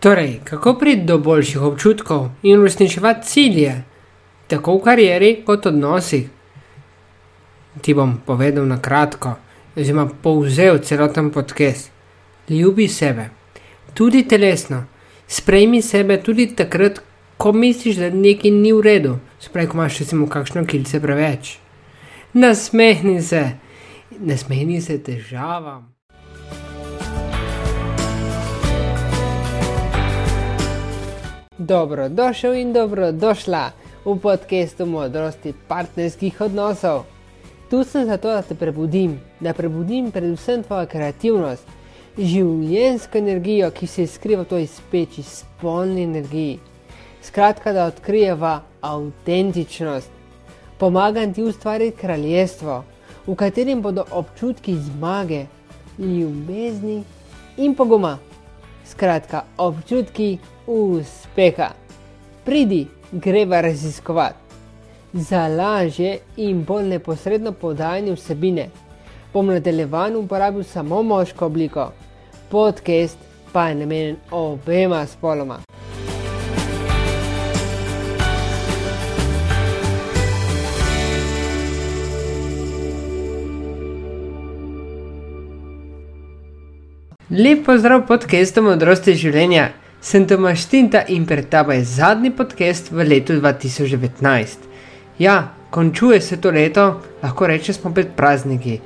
Torej, kako priti do boljših občutkov in uresničevati cilje, tako v karieri kot odnosih? Ti bom povedal na kratko, oziroma povzel celoten podcast. Ljubi sebe, tudi telesno, sprejmi sebe tudi takrat, ko misliš, da nekaj ni v redu, sprej, ko imaš recimo kakšno kilce preveč. Nasmehni se, nasmehni se težavam. Dobrodošel in dobrodošla v podkastu modrosti partnerskih odnosov. Tu sem zato, da te prebudim, da prebudim predvsem tvojo kreativnost, življenjsko energijo, ki se skriva v toj speči, spolni energiji. Skratka, da odkrijeva avtentičnost. Pomagam ti ustvariti kraljestvo, v katerem bodo občutki zmage, ljubezni in poguma. Skratka, občutki uspeha. Pridi, greva raziskovati. Za lažje in bolj neposredno podajanje vsebine bom nadaljevan uporabil samo moško obliko, podcast pa je namenjen obema spoloma. Lep pozdrav podcastu Modrosti življenja. Sem Tomaš Tinta in pred tabo je zadnji podcast v letu 2019. Ja, končuje se to leto, lahko rečemo, smo pred prazniki.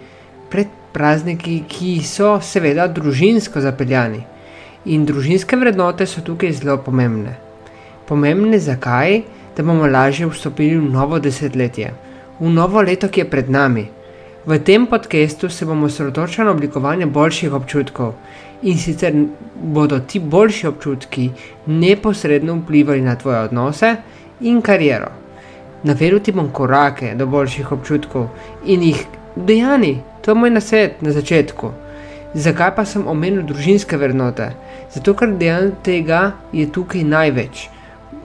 Pred prazniki, ki so seveda družinsko zapeljani. In družinske vrednote so tukaj zelo pomembne. Pomembne zakaj? Da bomo lažje vstopili v novo desetletje, v novo leto, ki je pred nami. V tem podkastu se bomo osredotočili na oblikovanje boljših občutkov in sicer bodo ti boljši občutki neposredno vplivali na tvoje odnose in kariero. Navedel ti bom korake do boljših občutkov in jih dejani, to je moj nasvet na začetku. Zakaj pa sem omenil družinske vrednote? Zato, ker dejansko tega je tukaj največ.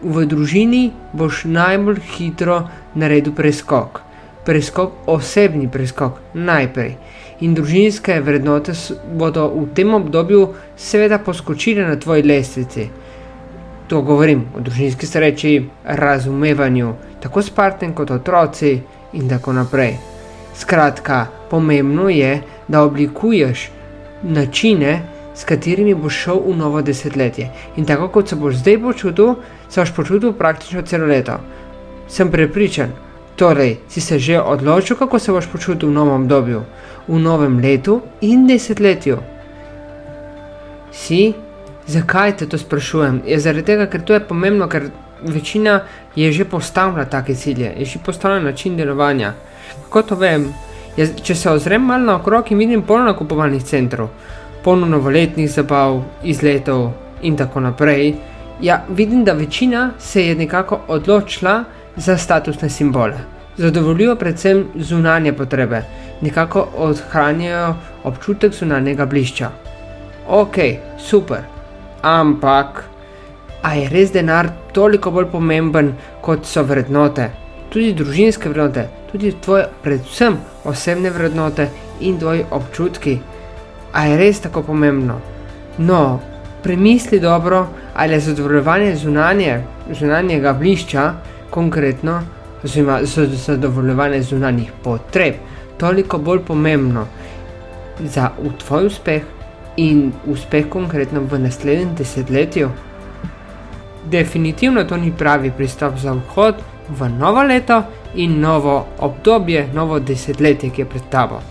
V družini boš najbolj hitro naredil preskok preskok, osebni preskok najprej. In družinske vrednote bodo v tem obdobju seveda poskočile na tvoji lestvici. To govorim o družinski sreči, razumevanju, tako s partnerjem kot otroci in tako naprej. Skratka, pomembno je, da oblikuješ načine, s katerimi boš šel v novo desetletje. In tako kot se boš zdaj počutil, se boš počutil praktično celo leto. Sem prepričan, Torej, si se že odločil, kako se boš počutil v novem obdobju, v novem letu in desetletju? Si? Zakaj te to sprašujem? Je zaradi tega, ker to je pomembno, ker večina je že postavila take cilje, je že postavila način delovanja. Kako to vem? Jaz, če se ozrem malo naokrog in vidim polno nakupovalnih centrov, polno novoletnih zabav, izletov in tako naprej, ja, vidim, da večina se je nekako odločila, za statusne simbole. Zadovoljijo predvsem zunanje potrebe, nekako ohranjajo občutek zunanjega blišča. Ok, super, ampak a je res denar toliko bolj pomemben kot so vrednote, tudi družinske vrednote, tudi tvoje, predvsem osebne vrednote in tvoji občutki? A je res tako pomembno? No, premisli dobro, ali je zadovoljevanje zunanje, zunanjega blišča konkretno, oziroma zadovoljevanje zunanjih potreb, toliko bolj pomembno za tvoj uspeh in uspeh konkretno v naslednjem desetletju. Definitivno to ni pravi pristop za vhod v novo leto in novo obdobje, novo desetletje, ki je pred tabo.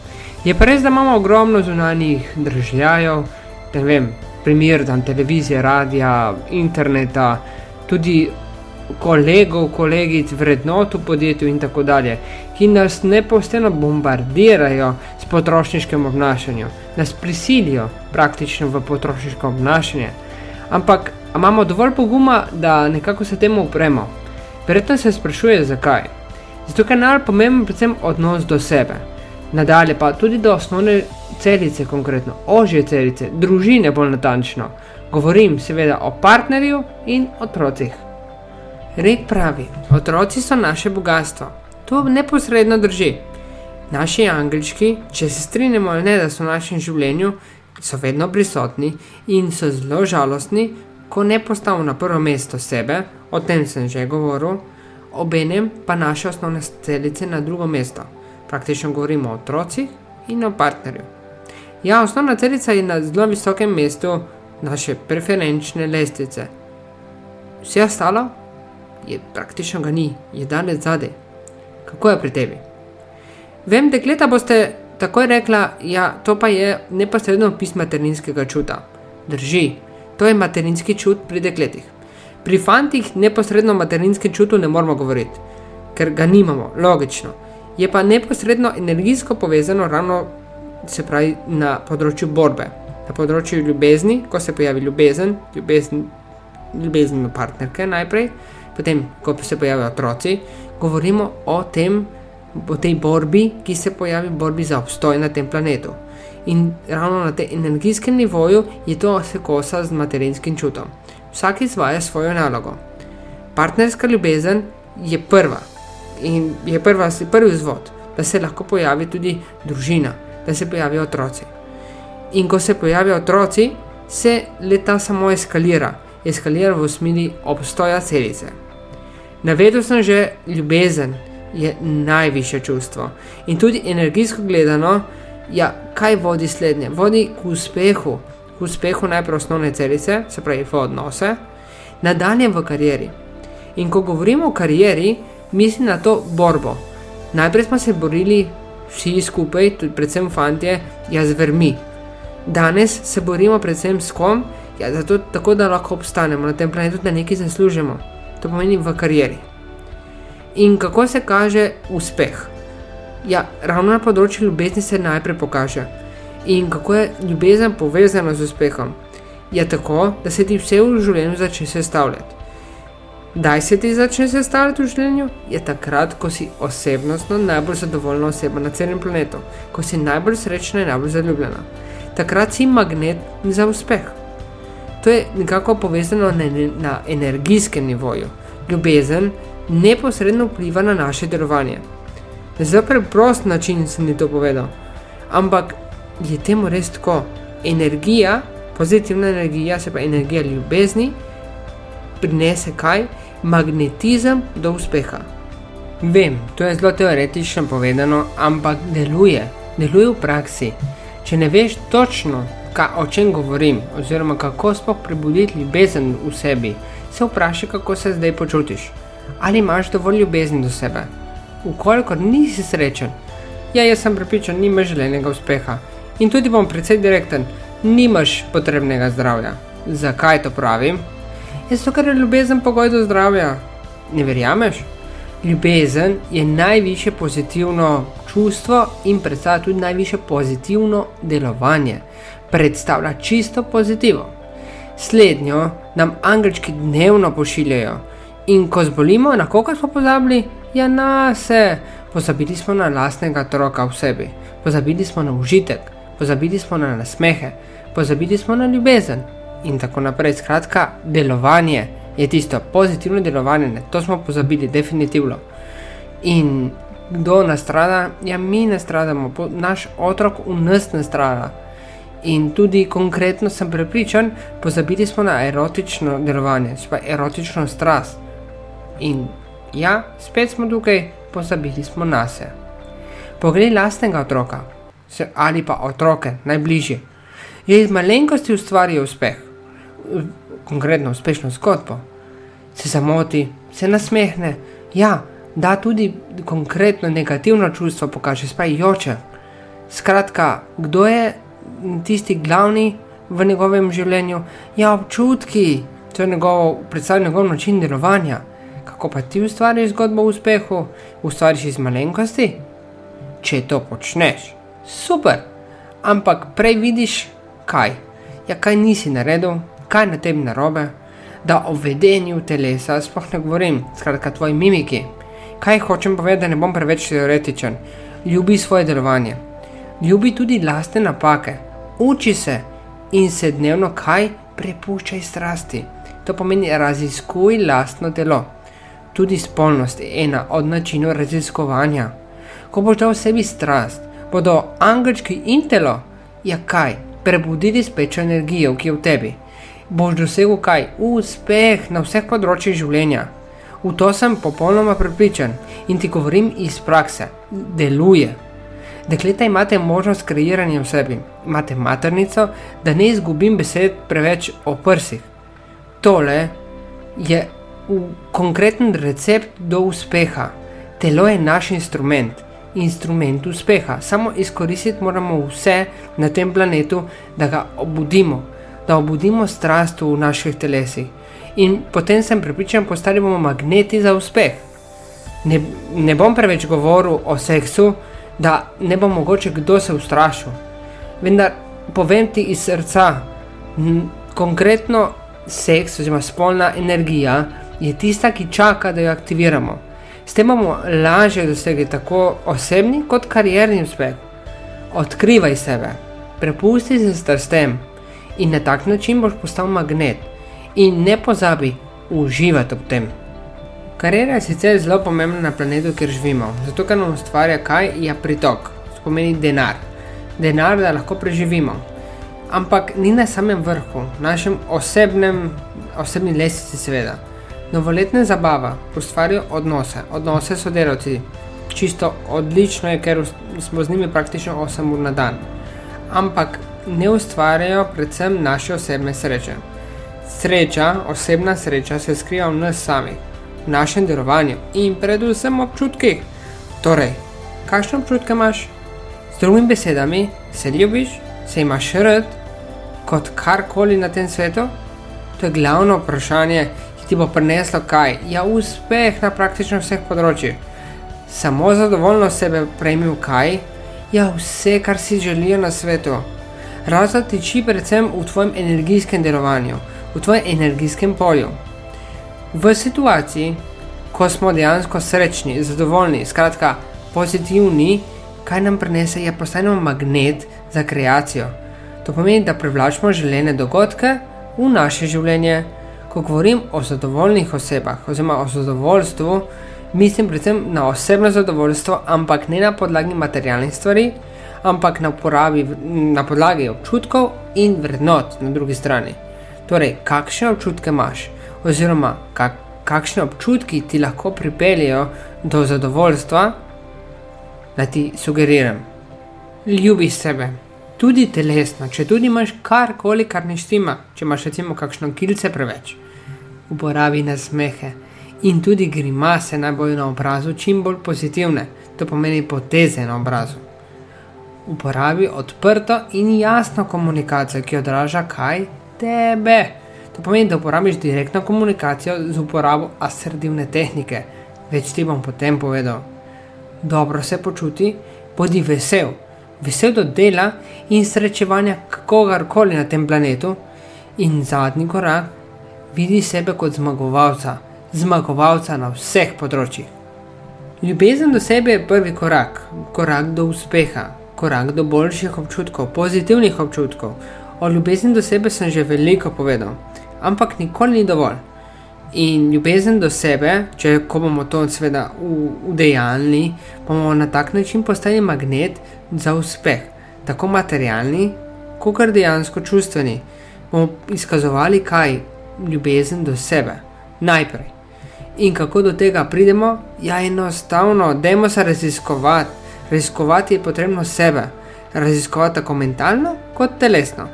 Je pa res, da imamo ogromno zunanjih državljanov, ne vem, primer dan televizije, radia, interneta, tudi kolegov, kolegic, vrednot v podjetju in tako dalje, ki nas neposredno bombardirajo s potrošniškim obnašanjem, nas prisilijo praktično v potrošniško obnašanje. Ampak imamo dovolj poguma, da nekako se temu upremo. Verjetno se sprašuje, zakaj. Zato, je najbolj pomemben predvsem odnos do sebe, nadalje pa tudi do osnovne celice, konkretno ožje celice, družine bolj natančno. Govorim seveda o partnerju in otrocih. Rek pravi, otroci so naše bogatstvo. To neposredno drži. Naši angelčki, če se strinjamo ali ne, da so v našem življenju, so vedno prisotni in so zelo žalostni, ko ne postavimo na prvo mesto sebe, o tem sem že govoril, obenem pa naše osnovne celice na drugo mesto. Praktično govorimo o otrocih in o partnerju. Ja, osnovna celica je na zelo visokem mestu naše preferenčne lestvice. Vse ostalo je praktično ga ni, je danes zadaj. Kako je pri tebi? Vem, dekleta boste takoj rekla, ja, to pa je neposredno opis materinskega čuta. Drži, to je materinski čut pri dekletih. Pri fantih neposredno o materinskem čutu ne moramo govoriti, ker ga nimamo, logično. Je pa neposredno energijsko povezano ravno se pravi na področju borbe, na področju ljubezni, ko se pojavi ljubezen, ljubezen, ljubezen do partnerke najprej, potem, ko se pojavijo otroci, govorimo o tem, o tej borbi, ki se pojavi borbi za obstoj na tem planetu. In ravno na tem energijskem nivoju je to se kosa z materinskim čutom vsak izvaja svojo nalogo. Partnerska ljubezen je prva in je prva, prvi vzvod, da se lahko pojavi tudi družina, da se pojavijo otroci. In ko se pojavijo otroci, se leta samo eskalira, eskalira v smeri obstoja celice. Navedel sem že, ljubezen je najviše čustvo in tudi energijsko gledano, ja, kaj vodi slednje? Vodi k uspehu, k uspehu najprej osnovne celice, se pravi v odnose, nadalje v karieri. In ko govorimo o karieri, mislim na to borbo. Najprej smo se borili vsi skupaj, tudi predvsem fantje, ja z vrmi. Danes se borimo predvsem s kom, ja zato, tako da lahko obstanemo na tem planetu, da nekaj zaslužimo. To pomeni v karieri. In kako se kaže uspeh? Ja, ravno na področju ljubezni se najprej pokaže in kako je ljubezen povezana z uspehom. Je tako, da se ti vse v življenju začne sestavljati. Kdaj se ti začne sestavljati v življenju? Je takrat, ko si osebnostno najbolj zadovoljna oseba na celem planetu, ko si najbolj srečna in najbolj zaljubljena. Takrat si magnet za uspeh. To je nekako povezano na, na energijskem nivoju. Ljubezen neposredno vpliva na naše delovanje. Zelo preprost način sem ti to povedal, ampak je temu res tako. Energija, pozitivna energija, se pa energija ljubezni, prinese kaj? Magnetizem do uspeha. Vem, to je zelo teoretično povedano, ampak deluje, deluje v praksi. Če ne veš točno, ka, o čem govorim, oziroma kako sploh prebuditi ljubezen v sebi, se vprašaj, kako se zdaj počutiš. Ali imaš dovolj ljubezni do sebe? Ukolikor nisi srečen, ja, jaz sem prepričan, nimaš želenega uspeha. In tudi bom precej direkten, nimaš potrebnega zdravja. Zakaj to pravim? Je to, ker je ljubezen pogoj do zdravja. Ne verjameš? Ljubezen je najviše pozitivno čustvo in predstavlja tudi najviše pozitivno delovanje. Predstavlja čisto pozitivo. Slednjo nam anglički dnevno pošiljajo. In ko zbolimo, na koga smo pozabili? Ja, na se. Pozabili smo na lastnega otroka v sebi. Pozabili smo na užitek pozabili smo na nasmehe, pozabili smo na ljubezen in tako naprej. Skratka, delovanje je tisto pozitivno delovanje, ne? to smo pozabili, definitivno. In kdo nastrada, ja, mi nastradamo, naš otrok v nas nastrada. In tudi konkretno sem prepričan, pozabili smo na erotično delovanje, spaj erotično strast. In ja, spet smo tukaj, pozabili smo na sebe. Poglej lastnega otroka, ali pa otroke, najbližje, je iz malenkosti ustvaril uspeh, konkretno uspešno zgodbo. Se zamoti, se nasmehne, ja, da tudi konkretno negativno čustvo pokaže, spaj joče. Skratka, kdo je tisti glavni v njegovem življenju? Ja, občutki, to je njegovo, predstavlja njegov način delovanja. Kako pa ti ustvariš zgodbo o uspehu? Ustvariš iz malenkosti? Če to počneš, super, ampak prej vidiš, kaj. Ja, kaj nisi naredil, kaj na tebi narobe, da o vedenju telesa sploh ne govorim, skratka, tvoji mimiki. Kaj hočem povedati, da ne bom preveč teoretičen. Ljubi svoje delovanje, ljubi tudi lastne napake, uči se in se dnevno kaj prepuščaj strasti. To pomeni raziskuj lastno telo. Tudi spolnost je ena od načinov raziskovanja. Ko boš dal sebi strast, bodo angelčki in telo, ja kaj, prebudili spečo energijo, ki je v tebi. boš dosegel kaj? Uspeh na vseh področjih življenja. V to sem popolnoma prepričan in ti govorim iz prakse. Deluje. Dekleta imate možnost kreiranja v sebi, imate maternico, da ne izgubim besed preveč o prsih. Tole je konkreten recept do uspeha. Telo je naš instrument, instrument uspeha. Samo izkoristiti moramo vse na tem planetu, da ga obudimo, da obudimo strast v naših telesih. In potem sem pripričan, postali bomo magneti za uspeh. Ne, ne bom preveč govoril o seksu, da ne bo mogoče kdo se ustrašil. Vendar povem ti iz srca, konkretno seks oziroma spolna energija je tista, ki čaka, da jo aktiviramo. S tem bomo lažje dosegli tako osebni kot karierni uspeh. Odkrivaj sebe, prepusti se strastem in na tak način boš postal magnet. In ne pozabi uživati v tem. Karjera je sicer zelo pomembna na planetu, kjer živimo, zato ker nam ustvarja kaj, je pritok, to pomeni denar. Denar, da lahko preživimo. Ampak ni na samem vrhu, našem osebnem, osebni lesici, seveda. Novoletne zabave ustvarjajo odnose, odnose so delavci. Čisto odlično je, ker smo z njimi praktično 8 ur na dan. Ampak ne ustvarjajo predvsem naše osebne sreče. Sreča, osebna sreča se skriva v nas samih, v našem delovanju in predvsem občutkih. Torej, kakšne občutke imaš? Z drugimi besedami, se ljubiš, se imaš rad kot karkoli na tem svetu? To je glavno vprašanje, ti bo prineslo kaj? Ja, uspeh na praktično vseh področjih. Samo zadovoljno sebe prejmi v kaj? Ja, vse, kar si želijo na svetu. Razlog tiči predvsem v tvojem energijskem delovanju, v tvojem energijskem polju. V situaciji, ko smo dejansko srečni, zadovoljni, skratka pozitivni, kaj nam prinese, je postajamo magnet za kreacijo. To pomeni, da privlačimo želene dogodke v naše življenje, ko govorim o zadovoljnih osebah, oziroma o zadovoljstvu, mislim predvsem na osebno zadovoljstvo, ampak ne na podlagi materialnih stvari, ampak na, uporabi, na podlagi občutkov in vrednot na drugi strani. Torej, kakšne občutke imaš, oziroma kak, kakšne občutki ti lahko pripeljejo do zadovoljstva, da ti sugeriram. Ljubi sebe tudi telesno, če tudi imaš karkoli, kar ne štima, če imaš recimo kakšno kilce preveč uporabi nasmehe in tudi grimase naj bojo na obrazu čim bolj pozitivne, to pomeni poteze na obrazu. Uporabi odprto in jasno komunikacijo, ki odraža kaj tebe. To pomeni, da uporabiš direktno komunikacijo z uporabo asertivne tehnike. Več ti bom potem povedal. Dobro se počuti, bodi vesel. Vesel do dela in srečevanja kogarkoli na tem planetu. In zadnji korak, vidi sebe kot zmagovalca, zmagovalca na vseh področjih. Ljubezen do sebe je prvi korak, korak do uspeha, korak do boljših občutkov, pozitivnih občutkov. O ljubezni do sebe sem že veliko povedal, ampak nikoli ni dovolj. In ljubezen do sebe, če ko bomo to seveda udejanili, bomo na tak način postali magnet za uspeh, tako materialni, kot tudi dejansko čustveni. Bomo izkazovali, kaj ljubezen do sebe, najprej. In kako do tega pridemo? Ja, enostavno, dajmo se raziskovati. Raziskovati je potrebno sebe, raziskovati tako mentalno kot telesno.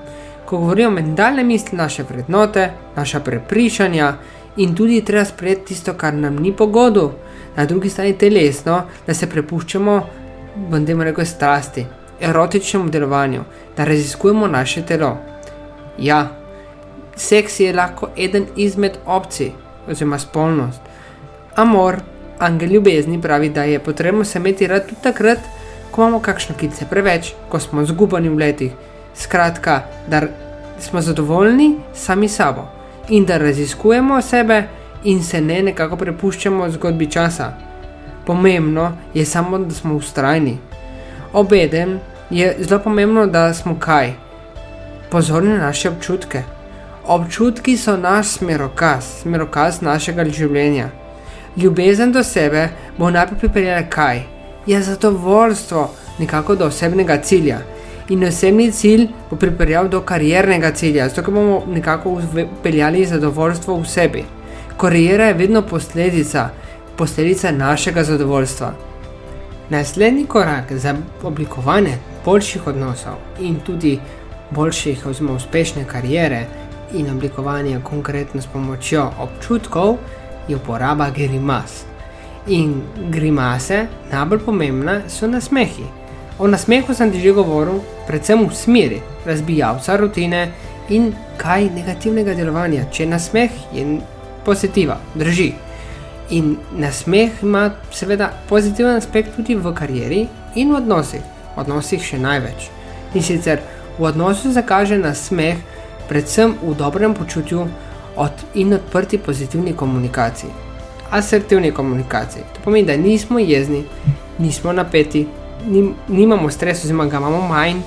Ko govorimo o mentalne misli, naše vrednote, naša prepričanja in tudi treba sprejeti tisto, kar nam ni pogodu, na drugi strani telesno, da se prepuščamo, bom rekel, strasti, erotičnemu delovanju, da raziskujemo naše telo. Ja, Seks je lahko eden izmed opcij, oziroma spolnost. Amor, angel ljubezni, pravi, da je potrebno se imeti rad tudi takrat, ko imamo kakšno kice preveč, ko smo zgubani v letih. Skratka, da smo zadovoljni sami sabo in da raziskujemo sebe in se ne nekako prepuščamo zgodbi časa. Pomembno je samo, da smo ustrajni. Obedem je zelo pomembno, da smo kaj. Pozorni na naše občutke. Občutki so naš smerokaz, smerokaz našega življenja. Ljubezen do sebe bo najprej pripeljala kaj? Je zadovoljstvo nekako do osebnega cilja. In osebni cilj bo pripeljal do kariernega cilja, zato bomo nekako upeljali zadovoljstvo v sebi. Karijera je vedno posledica, posledica našega zadovoljstva. Naslednji korak za oblikovanje boljših odnosov in tudi boljših oziroma uspešne karijere in oblikovanje konkretno s pomočjo občutkov je uporaba grimas. In grimase, najbolj pomembne, so nasmehi. O nasmehu sem ti že govoril, predvsem v smeri razbijalca rutine in kaj negativnega delovanja, če nasmeh je pozitiva, drži. In nasmeh ima seveda pozitiven aspekt tudi v karieri in v odnosih, v odnosih še največ. In sicer v odnosu zakaže nasmeh, predvsem v dobrem počutju od in odprti pozitivni komunikaciji. Asertivni komunikaciji. To pomeni, da nismo jezni, nismo napeti, nim, nimamo stresa, oziroma ga imamo manj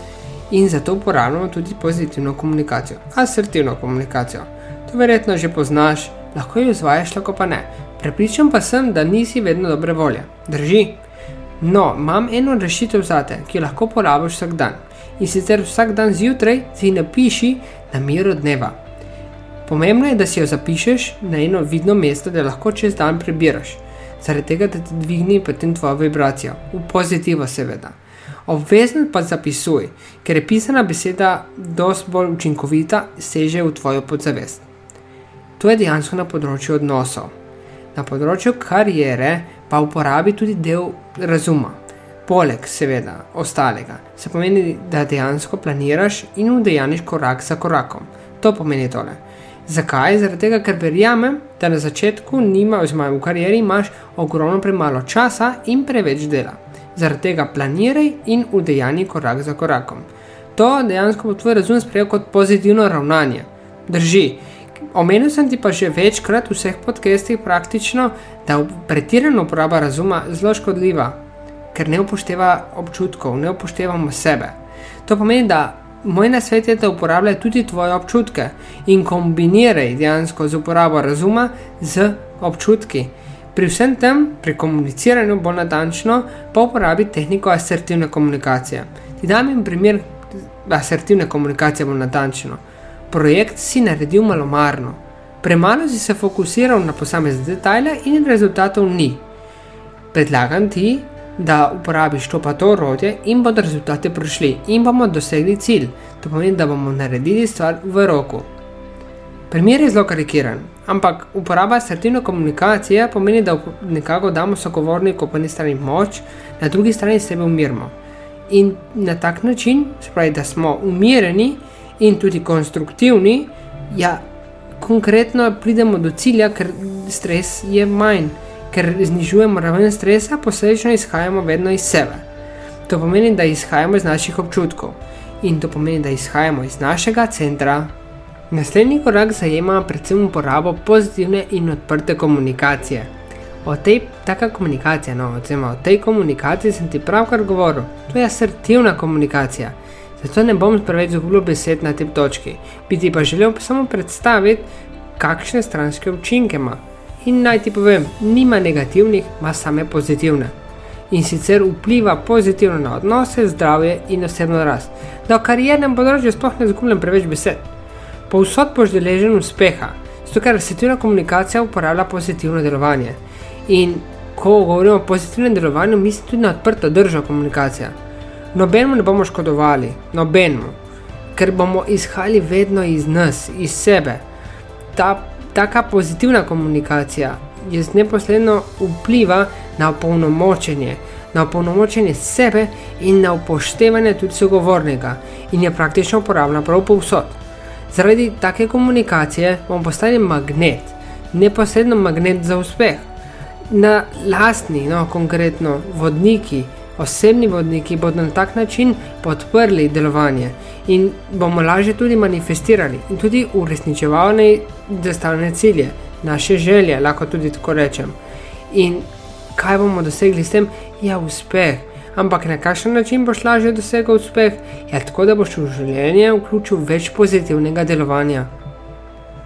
in zato uporabljamo tudi pozitivno komunikacijo. Asertivno komunikacijo. To verjetno že poznaš, lahko jo izvajaš, lahko pa ne. Prepričan pa sem, da nisi vedno dobre volje. Drži? No, imam eno rešitev za te, ki jo lahko porabiš vsak dan. In sicer vsak dan zjutraj si napiši na miru dneva. Pomembno je, da si jo zapišeš na eno vidno mesto, da lahko čez dan prebiraš. Zaradi tega, da ti dvigni potem tvojo vibracijo, v pozitivo, seveda. Obvezno pa zapisuj, ker je pisana beseda dosti bolj učinkovita, seže v tvojo podzavest. To je dejansko na področju odnosov. Na področju karijere pa uporabi tudi del razuma. Poleg, seveda, ostalega, se pomeni, da dejansko planiraš in udejaniš korak za korakom. To pomeni tole. Zakaj? Zaradi tega, ker verjamem, da na začetku nima, oziroma v karieri imaš ogromno premalo časa in preveč dela. Zaradi tega planiraj in udejani korak za korakom. To dejansko bo tvoj razum sprejel kot pozitivno ravnanje. Drži. Omenil sem ti pa že večkrat v vseh podcestih praktično, da je pretirana uporaba razuma zelo škodljiva, ker ne upošteva občutkov, ne upoštevamo sebe. To pomeni, da moj nasvet je, da uporabljaj tudi tvoje občutke in kombiniraj dejansko z uporabo razuma z občutki. Pri vsem tem, pri komuniciranju bolj natančno, pa uporabi tehniko asertivne komunikacije. Ti dam jim primer asertivne komunikacije bolj natančno projekt si naredil malomarno, premalo si se fokusiral na posamezne detajle in rezultatov ni. Predlagam ti, da uporabiš to pa to orodje in bodo rezultati prišli in bomo dosegli cilj. To pomeni, da bomo naredili stvar v roku. Primer je zelo karikiran, ampak uporaba asertivne komunikacije pomeni, da nekako damo sogovorniku po eni strani moč, na drugi strani sebe umirimo. In na tak način, spravi, da smo umirjeni, in tudi konstruktivni, ja, konkretno pridemo do cilja, ker stres je manj, ker znižujemo raven stresa, posledično izhajamo vedno iz sebe. To pomeni, da izhajamo iz naših občutkov in to pomeni, da izhajamo iz našega centra. Naslednji korak zajema predvsem uporabo pozitivne in odprte komunikacije. O tej taka komunikacija, no, oziroma o tej komunikaciji sem ti pravkar govoril, to je asertivna komunikacija. Zato ne bom preveč zgubljal besed na tej točki, bi ti pa želel samo predstaviti, kakšne stranske učinke ima. In naj ti povem, nima negativnih, ima same pozitivne. In sicer vpliva pozitivno na odnose, zdravje in osebno rast. Da o kariernem področju sploh ne zgubljam preveč besed. Povsod boš deležen uspeha, zato ker asertivna komunikacija uporablja pozitivno delovanje. In ko govorimo o pozitivnem delovanju, mislim tudi na odprto držo komunikacijo nobenemu ne bomo škodovali, nobenemu, ker bomo izhajali vedno iz nas, iz sebe. Ta taka pozitivna komunikacija je neposredno vpliva na opolnomočenje, na opolnomočenje sebe in na upoštevanje tudi sogovornega in je praktično uporabna prav povsod. Zaradi take komunikacije bomo postali magnet, neposredno magnet za uspeh. Na lastni, no, konkretno vodniki, Osebni vodniki bodo na tak način podprli delovanje in bomo lažje tudi manifestirali in tudi uresničevali zastavljene cilje, naše želje, lahko tudi tako rečem. In kaj bomo dosegli s tem? Ja, uspeh. Ampak na kakšen način boš lažje dosegel uspeh? Ja, tako da boš v življenje vključil več pozitivnega delovanja.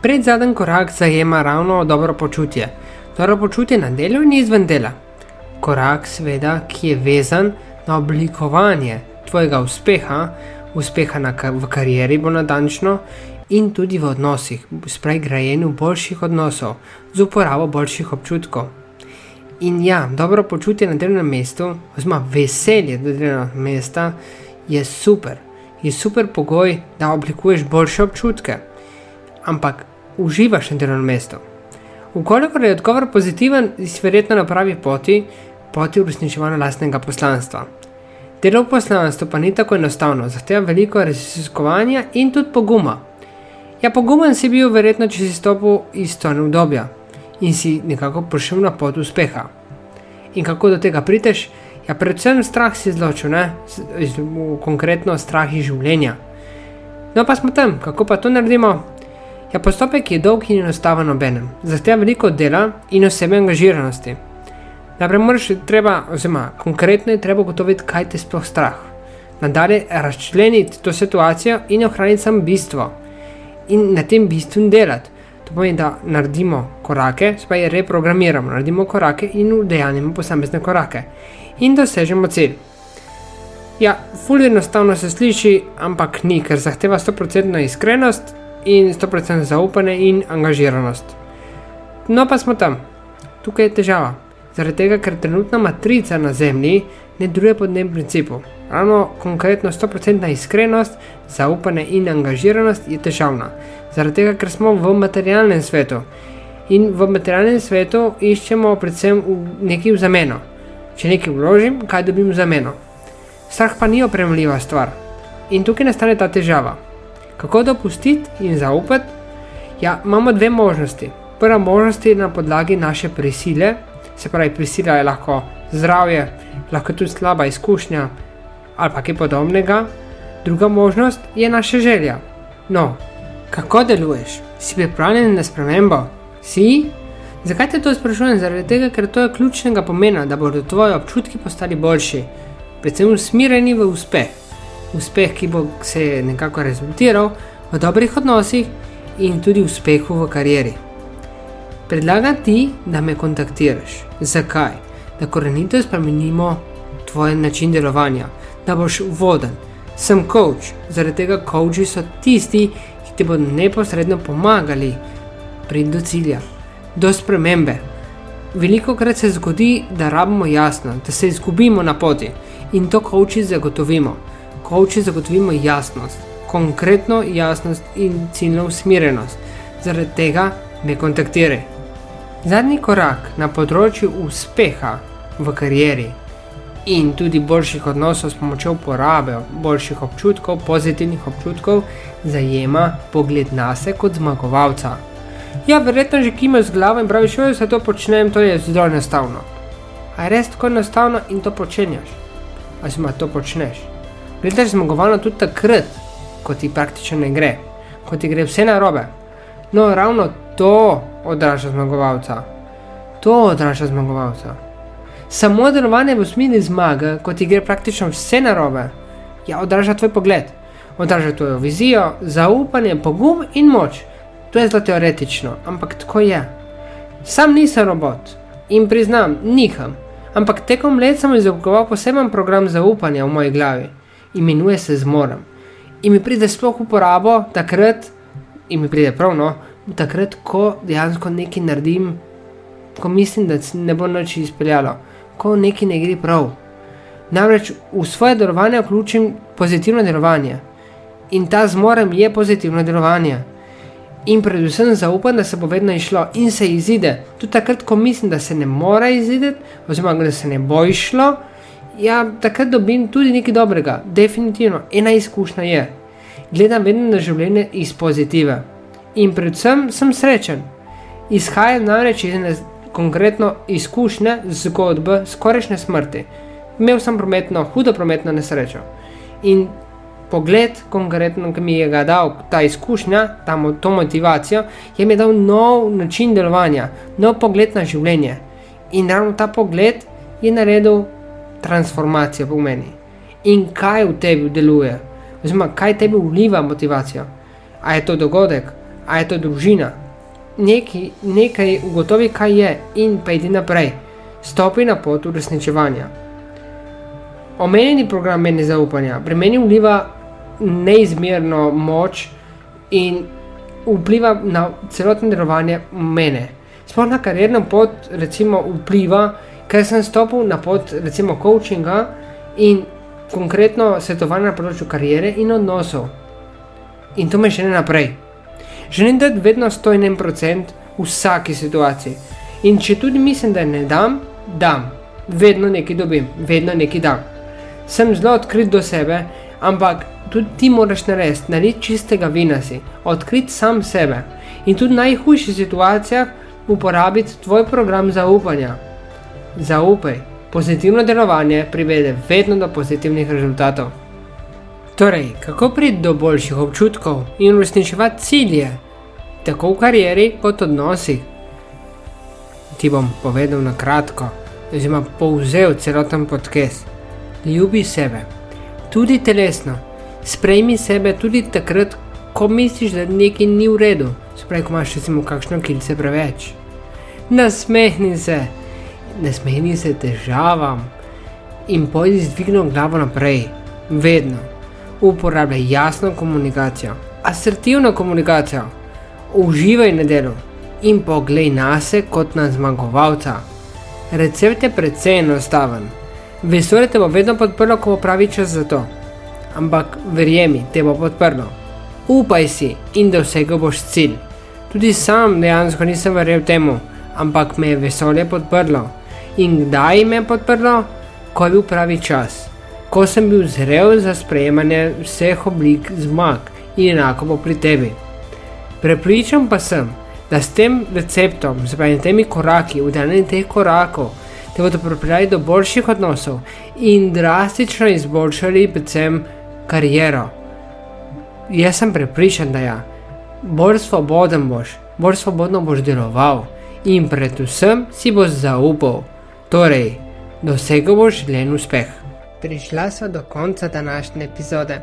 Pred zadnji korak zajema ravno dobro počutje. Dobro počutje na delu in izven dela korak, seveda, ki je vezan na oblikovanje tvojega uspeha uspeha na, v karieri, bo natančno, in tudi v odnosih, spravi grajenju boljših odnosov, z uporabo boljših občutkov. In ja, dobro počutje na delovnem mestu, oziroma veselje do delovnega mesta, je super, je super pogoj, da oblikuješ boljše občutke. Ampak uživaš na delovnem mestu. Ukolikor je odgovor pozitiven, si verjetno na pravi poti, poti uresničevanja lastnega poslanstva. Delo v poslanstvu pa ni tako enostavno, zahteva veliko raziskovanja in tudi poguma. Ja, pogumen si bil, verjetno, če si stopil iz tone obdobja in si nekako prišel na pot uspeha. In kako do tega prideš? Ja, predvsem strah si izločil, ne, konkretno strah iz življenja. No, pa smo tam, kako pa to naredimo? Ja, postopek je dolg in enostaven obenem, zahteva veliko dela in osebne angažiranosti. Najprej moraš treba, oziroma konkretno je treba ugotoviti, kaj te sploh strah. Nadalje razčleniti to situacijo in ohraniti samo bistvo. In na tem bistvu delati. To pomeni, da naredimo korake, spaj reprogramiramo, naredimo korake in udejanjimo posamezne korake. In dosežemo cilj. Ja, fully enostavno se sliši, ampak ni, ker zahteva 100% iskrenost in 100% zaupanje in angažiranost. No, pa smo tam. Tukaj je težava. Zaradi tega, ker trenutna matrica na Zemlji ne deluje po tem principu. Ravno konkretno 100% iskrenost, zaupanje in angažiranost je težavna. Zaradi tega, ker smo v materialnem svetu in v materialnem svetu iščemo predvsem nekaj v zameno. Če nekaj vložim, kaj dobim v zameno? Strah pa ni opremljiva stvar. In tukaj nastane ta težava. Kako dopustiti in zaupati? Ja, imamo dve možnosti. Prva možnost je na podlagi naše prisile, se pravi, prisila je lahko zdravje, lahko tudi slaba izkušnja ali pa kaj podobnega. Druga možnost je naša želja. No, kako deluješ? Si pripravljen na spremembo? Si? Zakaj te to sprašujem? Zaradi tega, ker to je ključnega pomena, da bodo tvoji občutki postali boljši, predvsem usmerjeni v uspeh. Uspeh, ki bo se nekako rezultiral v dobrih odnosih in tudi uspehu v karieri. Predlagam ti, da me kontaktiraš. Zakaj? Da korenito spremenimo tvoj način delovanja, da boš voden. Sem coach, zaradi tega coachi so tisti, ki ti bodo neposredno pomagali priti do cilja, do spremembe. Veliko krat se zgodi, da rabimo jasno, da se izgubimo na poti in to coachi zagotovimo. Coachi zagotovimo jasnost, konkretno jasnost in ciljno usmerjenost. Zaradi tega me kontaktiraj. Zadnji korak na področju uspeha v karieri in tudi boljših odnosov s pomočjo uporabe boljših občutkov, pozitivnih občutkov, zajema pogled na sebe kot zmagovalca. Ja, verjetno že kimaš z glavo in praviš, da se to počnem, to je zelo enostavno. A res tako enostavno in to počenjaš? Ali si ma to počneš? Gledaš zmagovalno tudi takrat, ko ti praktično ne gre, ko ti gre vse na robe. No, ravno to odraža zmagovalca. To odraža zmagovalca. Samo delovanje v smeri zmage, ko ti gre praktično vse narobe, ja, odraža tvoj pogled, odraža tvojo vizijo, zaupanje, pogum in moč. To je zelo teoretično, ampak tako je. Sam nisem robot in priznam, niham, ampak tekom let sem izoblikoval poseben program zaupanja v moji glavi, imenuje se Zmorem. In mi pride sploh uporabo takrat, in mi pride prav, no, takrat, ko dejansko nekaj naredim, ko mislim, da se ne bo noč izpeljalo, ko nekaj ne gre prav. Namreč v svoje delovanje vključim pozitivno delovanje in ta zmorem je pozitivno delovanje. In predvsem zaupam, da se bo vedno išlo in se izide. Tudi takrat, ko mislim, da se ne more izideti, oziroma da se ne bo išlo, ja, takrat dobim tudi nekaj dobrega, definitivno. Ena izkušnja je, gledam vedno na življenje iz pozitive in predvsem sem srečen. Izhajam namreč iz ene konkretno izkušnje zgodbe skorajšnje smrti. Imel sem prometno, hudo prometno nesrečo. In pogled, konkretno, ki mi je ga dal ta izkušnja, ta to motivacijo, je mi dal nov način delovanja, nov pogled na življenje. In ravno ta pogled je naredil transformacijo v meni. In kaj v tebi deluje, oziroma kaj tebi vliva motivacijo? A je to dogodek, a je to družina. Nekaj, nekaj ugotovi, kaj je, in pejdi naprej, stopi na pot uresničevanja. Omenjeni program meni zaupanja, pri meni vliva neizmerno moč in vpliva na celotno delovanje mene. Sploh na karierno pot, recimo, vpliva, ker sem stopil na pot, recimo, coachinga in konkretno svetovanja na področju kariere in odnosov. In to me še ne naprej. Želim dati vedno 101% v vsaki situaciji. In če tudi mislim, da ne dam, dam. Vedno nekaj dobim, vedno nekaj dam. Sem zelo odkrit do sebe, ampak tudi ti moraš narediti, narediti čistega vina si, odkriti sam sebe. In tudi v najhujših situacijah uporabiti tvoj program zaupanja. Zaupaj, pozitivno delovanje privede vedno do pozitivnih rezultatov. Torej, kako priti do boljših občutkov in uresničevati cilje, tako v karieri kot odnosih? Ti bom povedal na kratko, oziroma povzel celoten podcast. Ljubi sebe, tudi telesno, sprejmi sebe tudi takrat, ko misliš, da nekaj ni v redu, sprej, ko imaš recimo kakšno kilce preveč. Nasmehni se, nasmehni se težavam in pojdi z dvigno glavo naprej, vedno. Uporabljaj jasno komunikacijo, asertivno komunikacijo, uživaj na delu in poglej na se kot na zmagovalca. Recept je precej enostaven. Vesolje te bo vedno podprlo, ko bo pravi čas za to. Ampak verjemi, te bo podprlo. Upaj si in dosegel boš cilj. Tudi sam dejansko nisem verjel temu, ampak me je vesolje podprlo. In kdaj me je podprlo? Ko je bil pravi čas, ko sem bil zrel za sprejemanje vseh oblik zmag in enako bo pri tebi. Prepričan pa sem, da s tem receptom, z temi koraki, udanjem teh korakov, te bodo pripeljali do boljših odnosov in drastično izboljšali predvsem kariero. Jaz sem prepričan, da ja, bolj svoboden boš, bolj svobodno boš deloval in predvsem si boš zaupal, torej dosegel boš želen uspeh. Prišla sva do konca današnje epizode.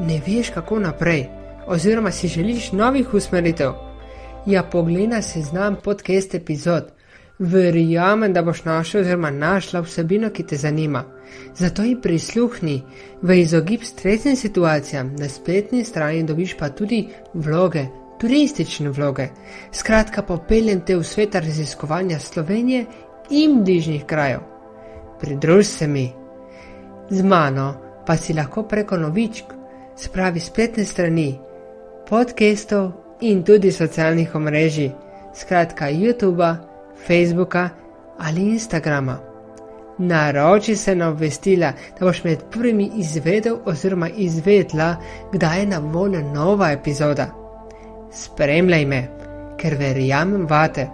Ne veš, kako naprej, oziroma si želiš novih usmeritev. Ja, poglej si znam podcast epizod. Verjamem, da boš našel oziroma našla vsebino, ki te zanima. Zato ji prisluhni, v izogib stresnim situacijam na spletni strani dobiš pa tudi vloge, turistične vloge. Skratka, popeljem te v svet raziskovanja Slovenije in bližnjih krajev. Pridruž se mi. Z mano pa si lahko preko novičk, spravi spletne strani, podcastov in tudi socialnih omrežij, skratka YouTube, Facebooka ali Instagrama. Naroči se na obvestila, da boš med prvimi izvedel oziroma izvedla, kdaj je na voljo nova epizoda. Spremljaj me, ker verjamem vate,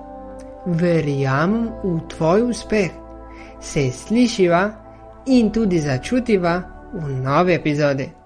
verjamem v tvoj uspeh. Se slišiva in tudi začutiva v novi epizodi.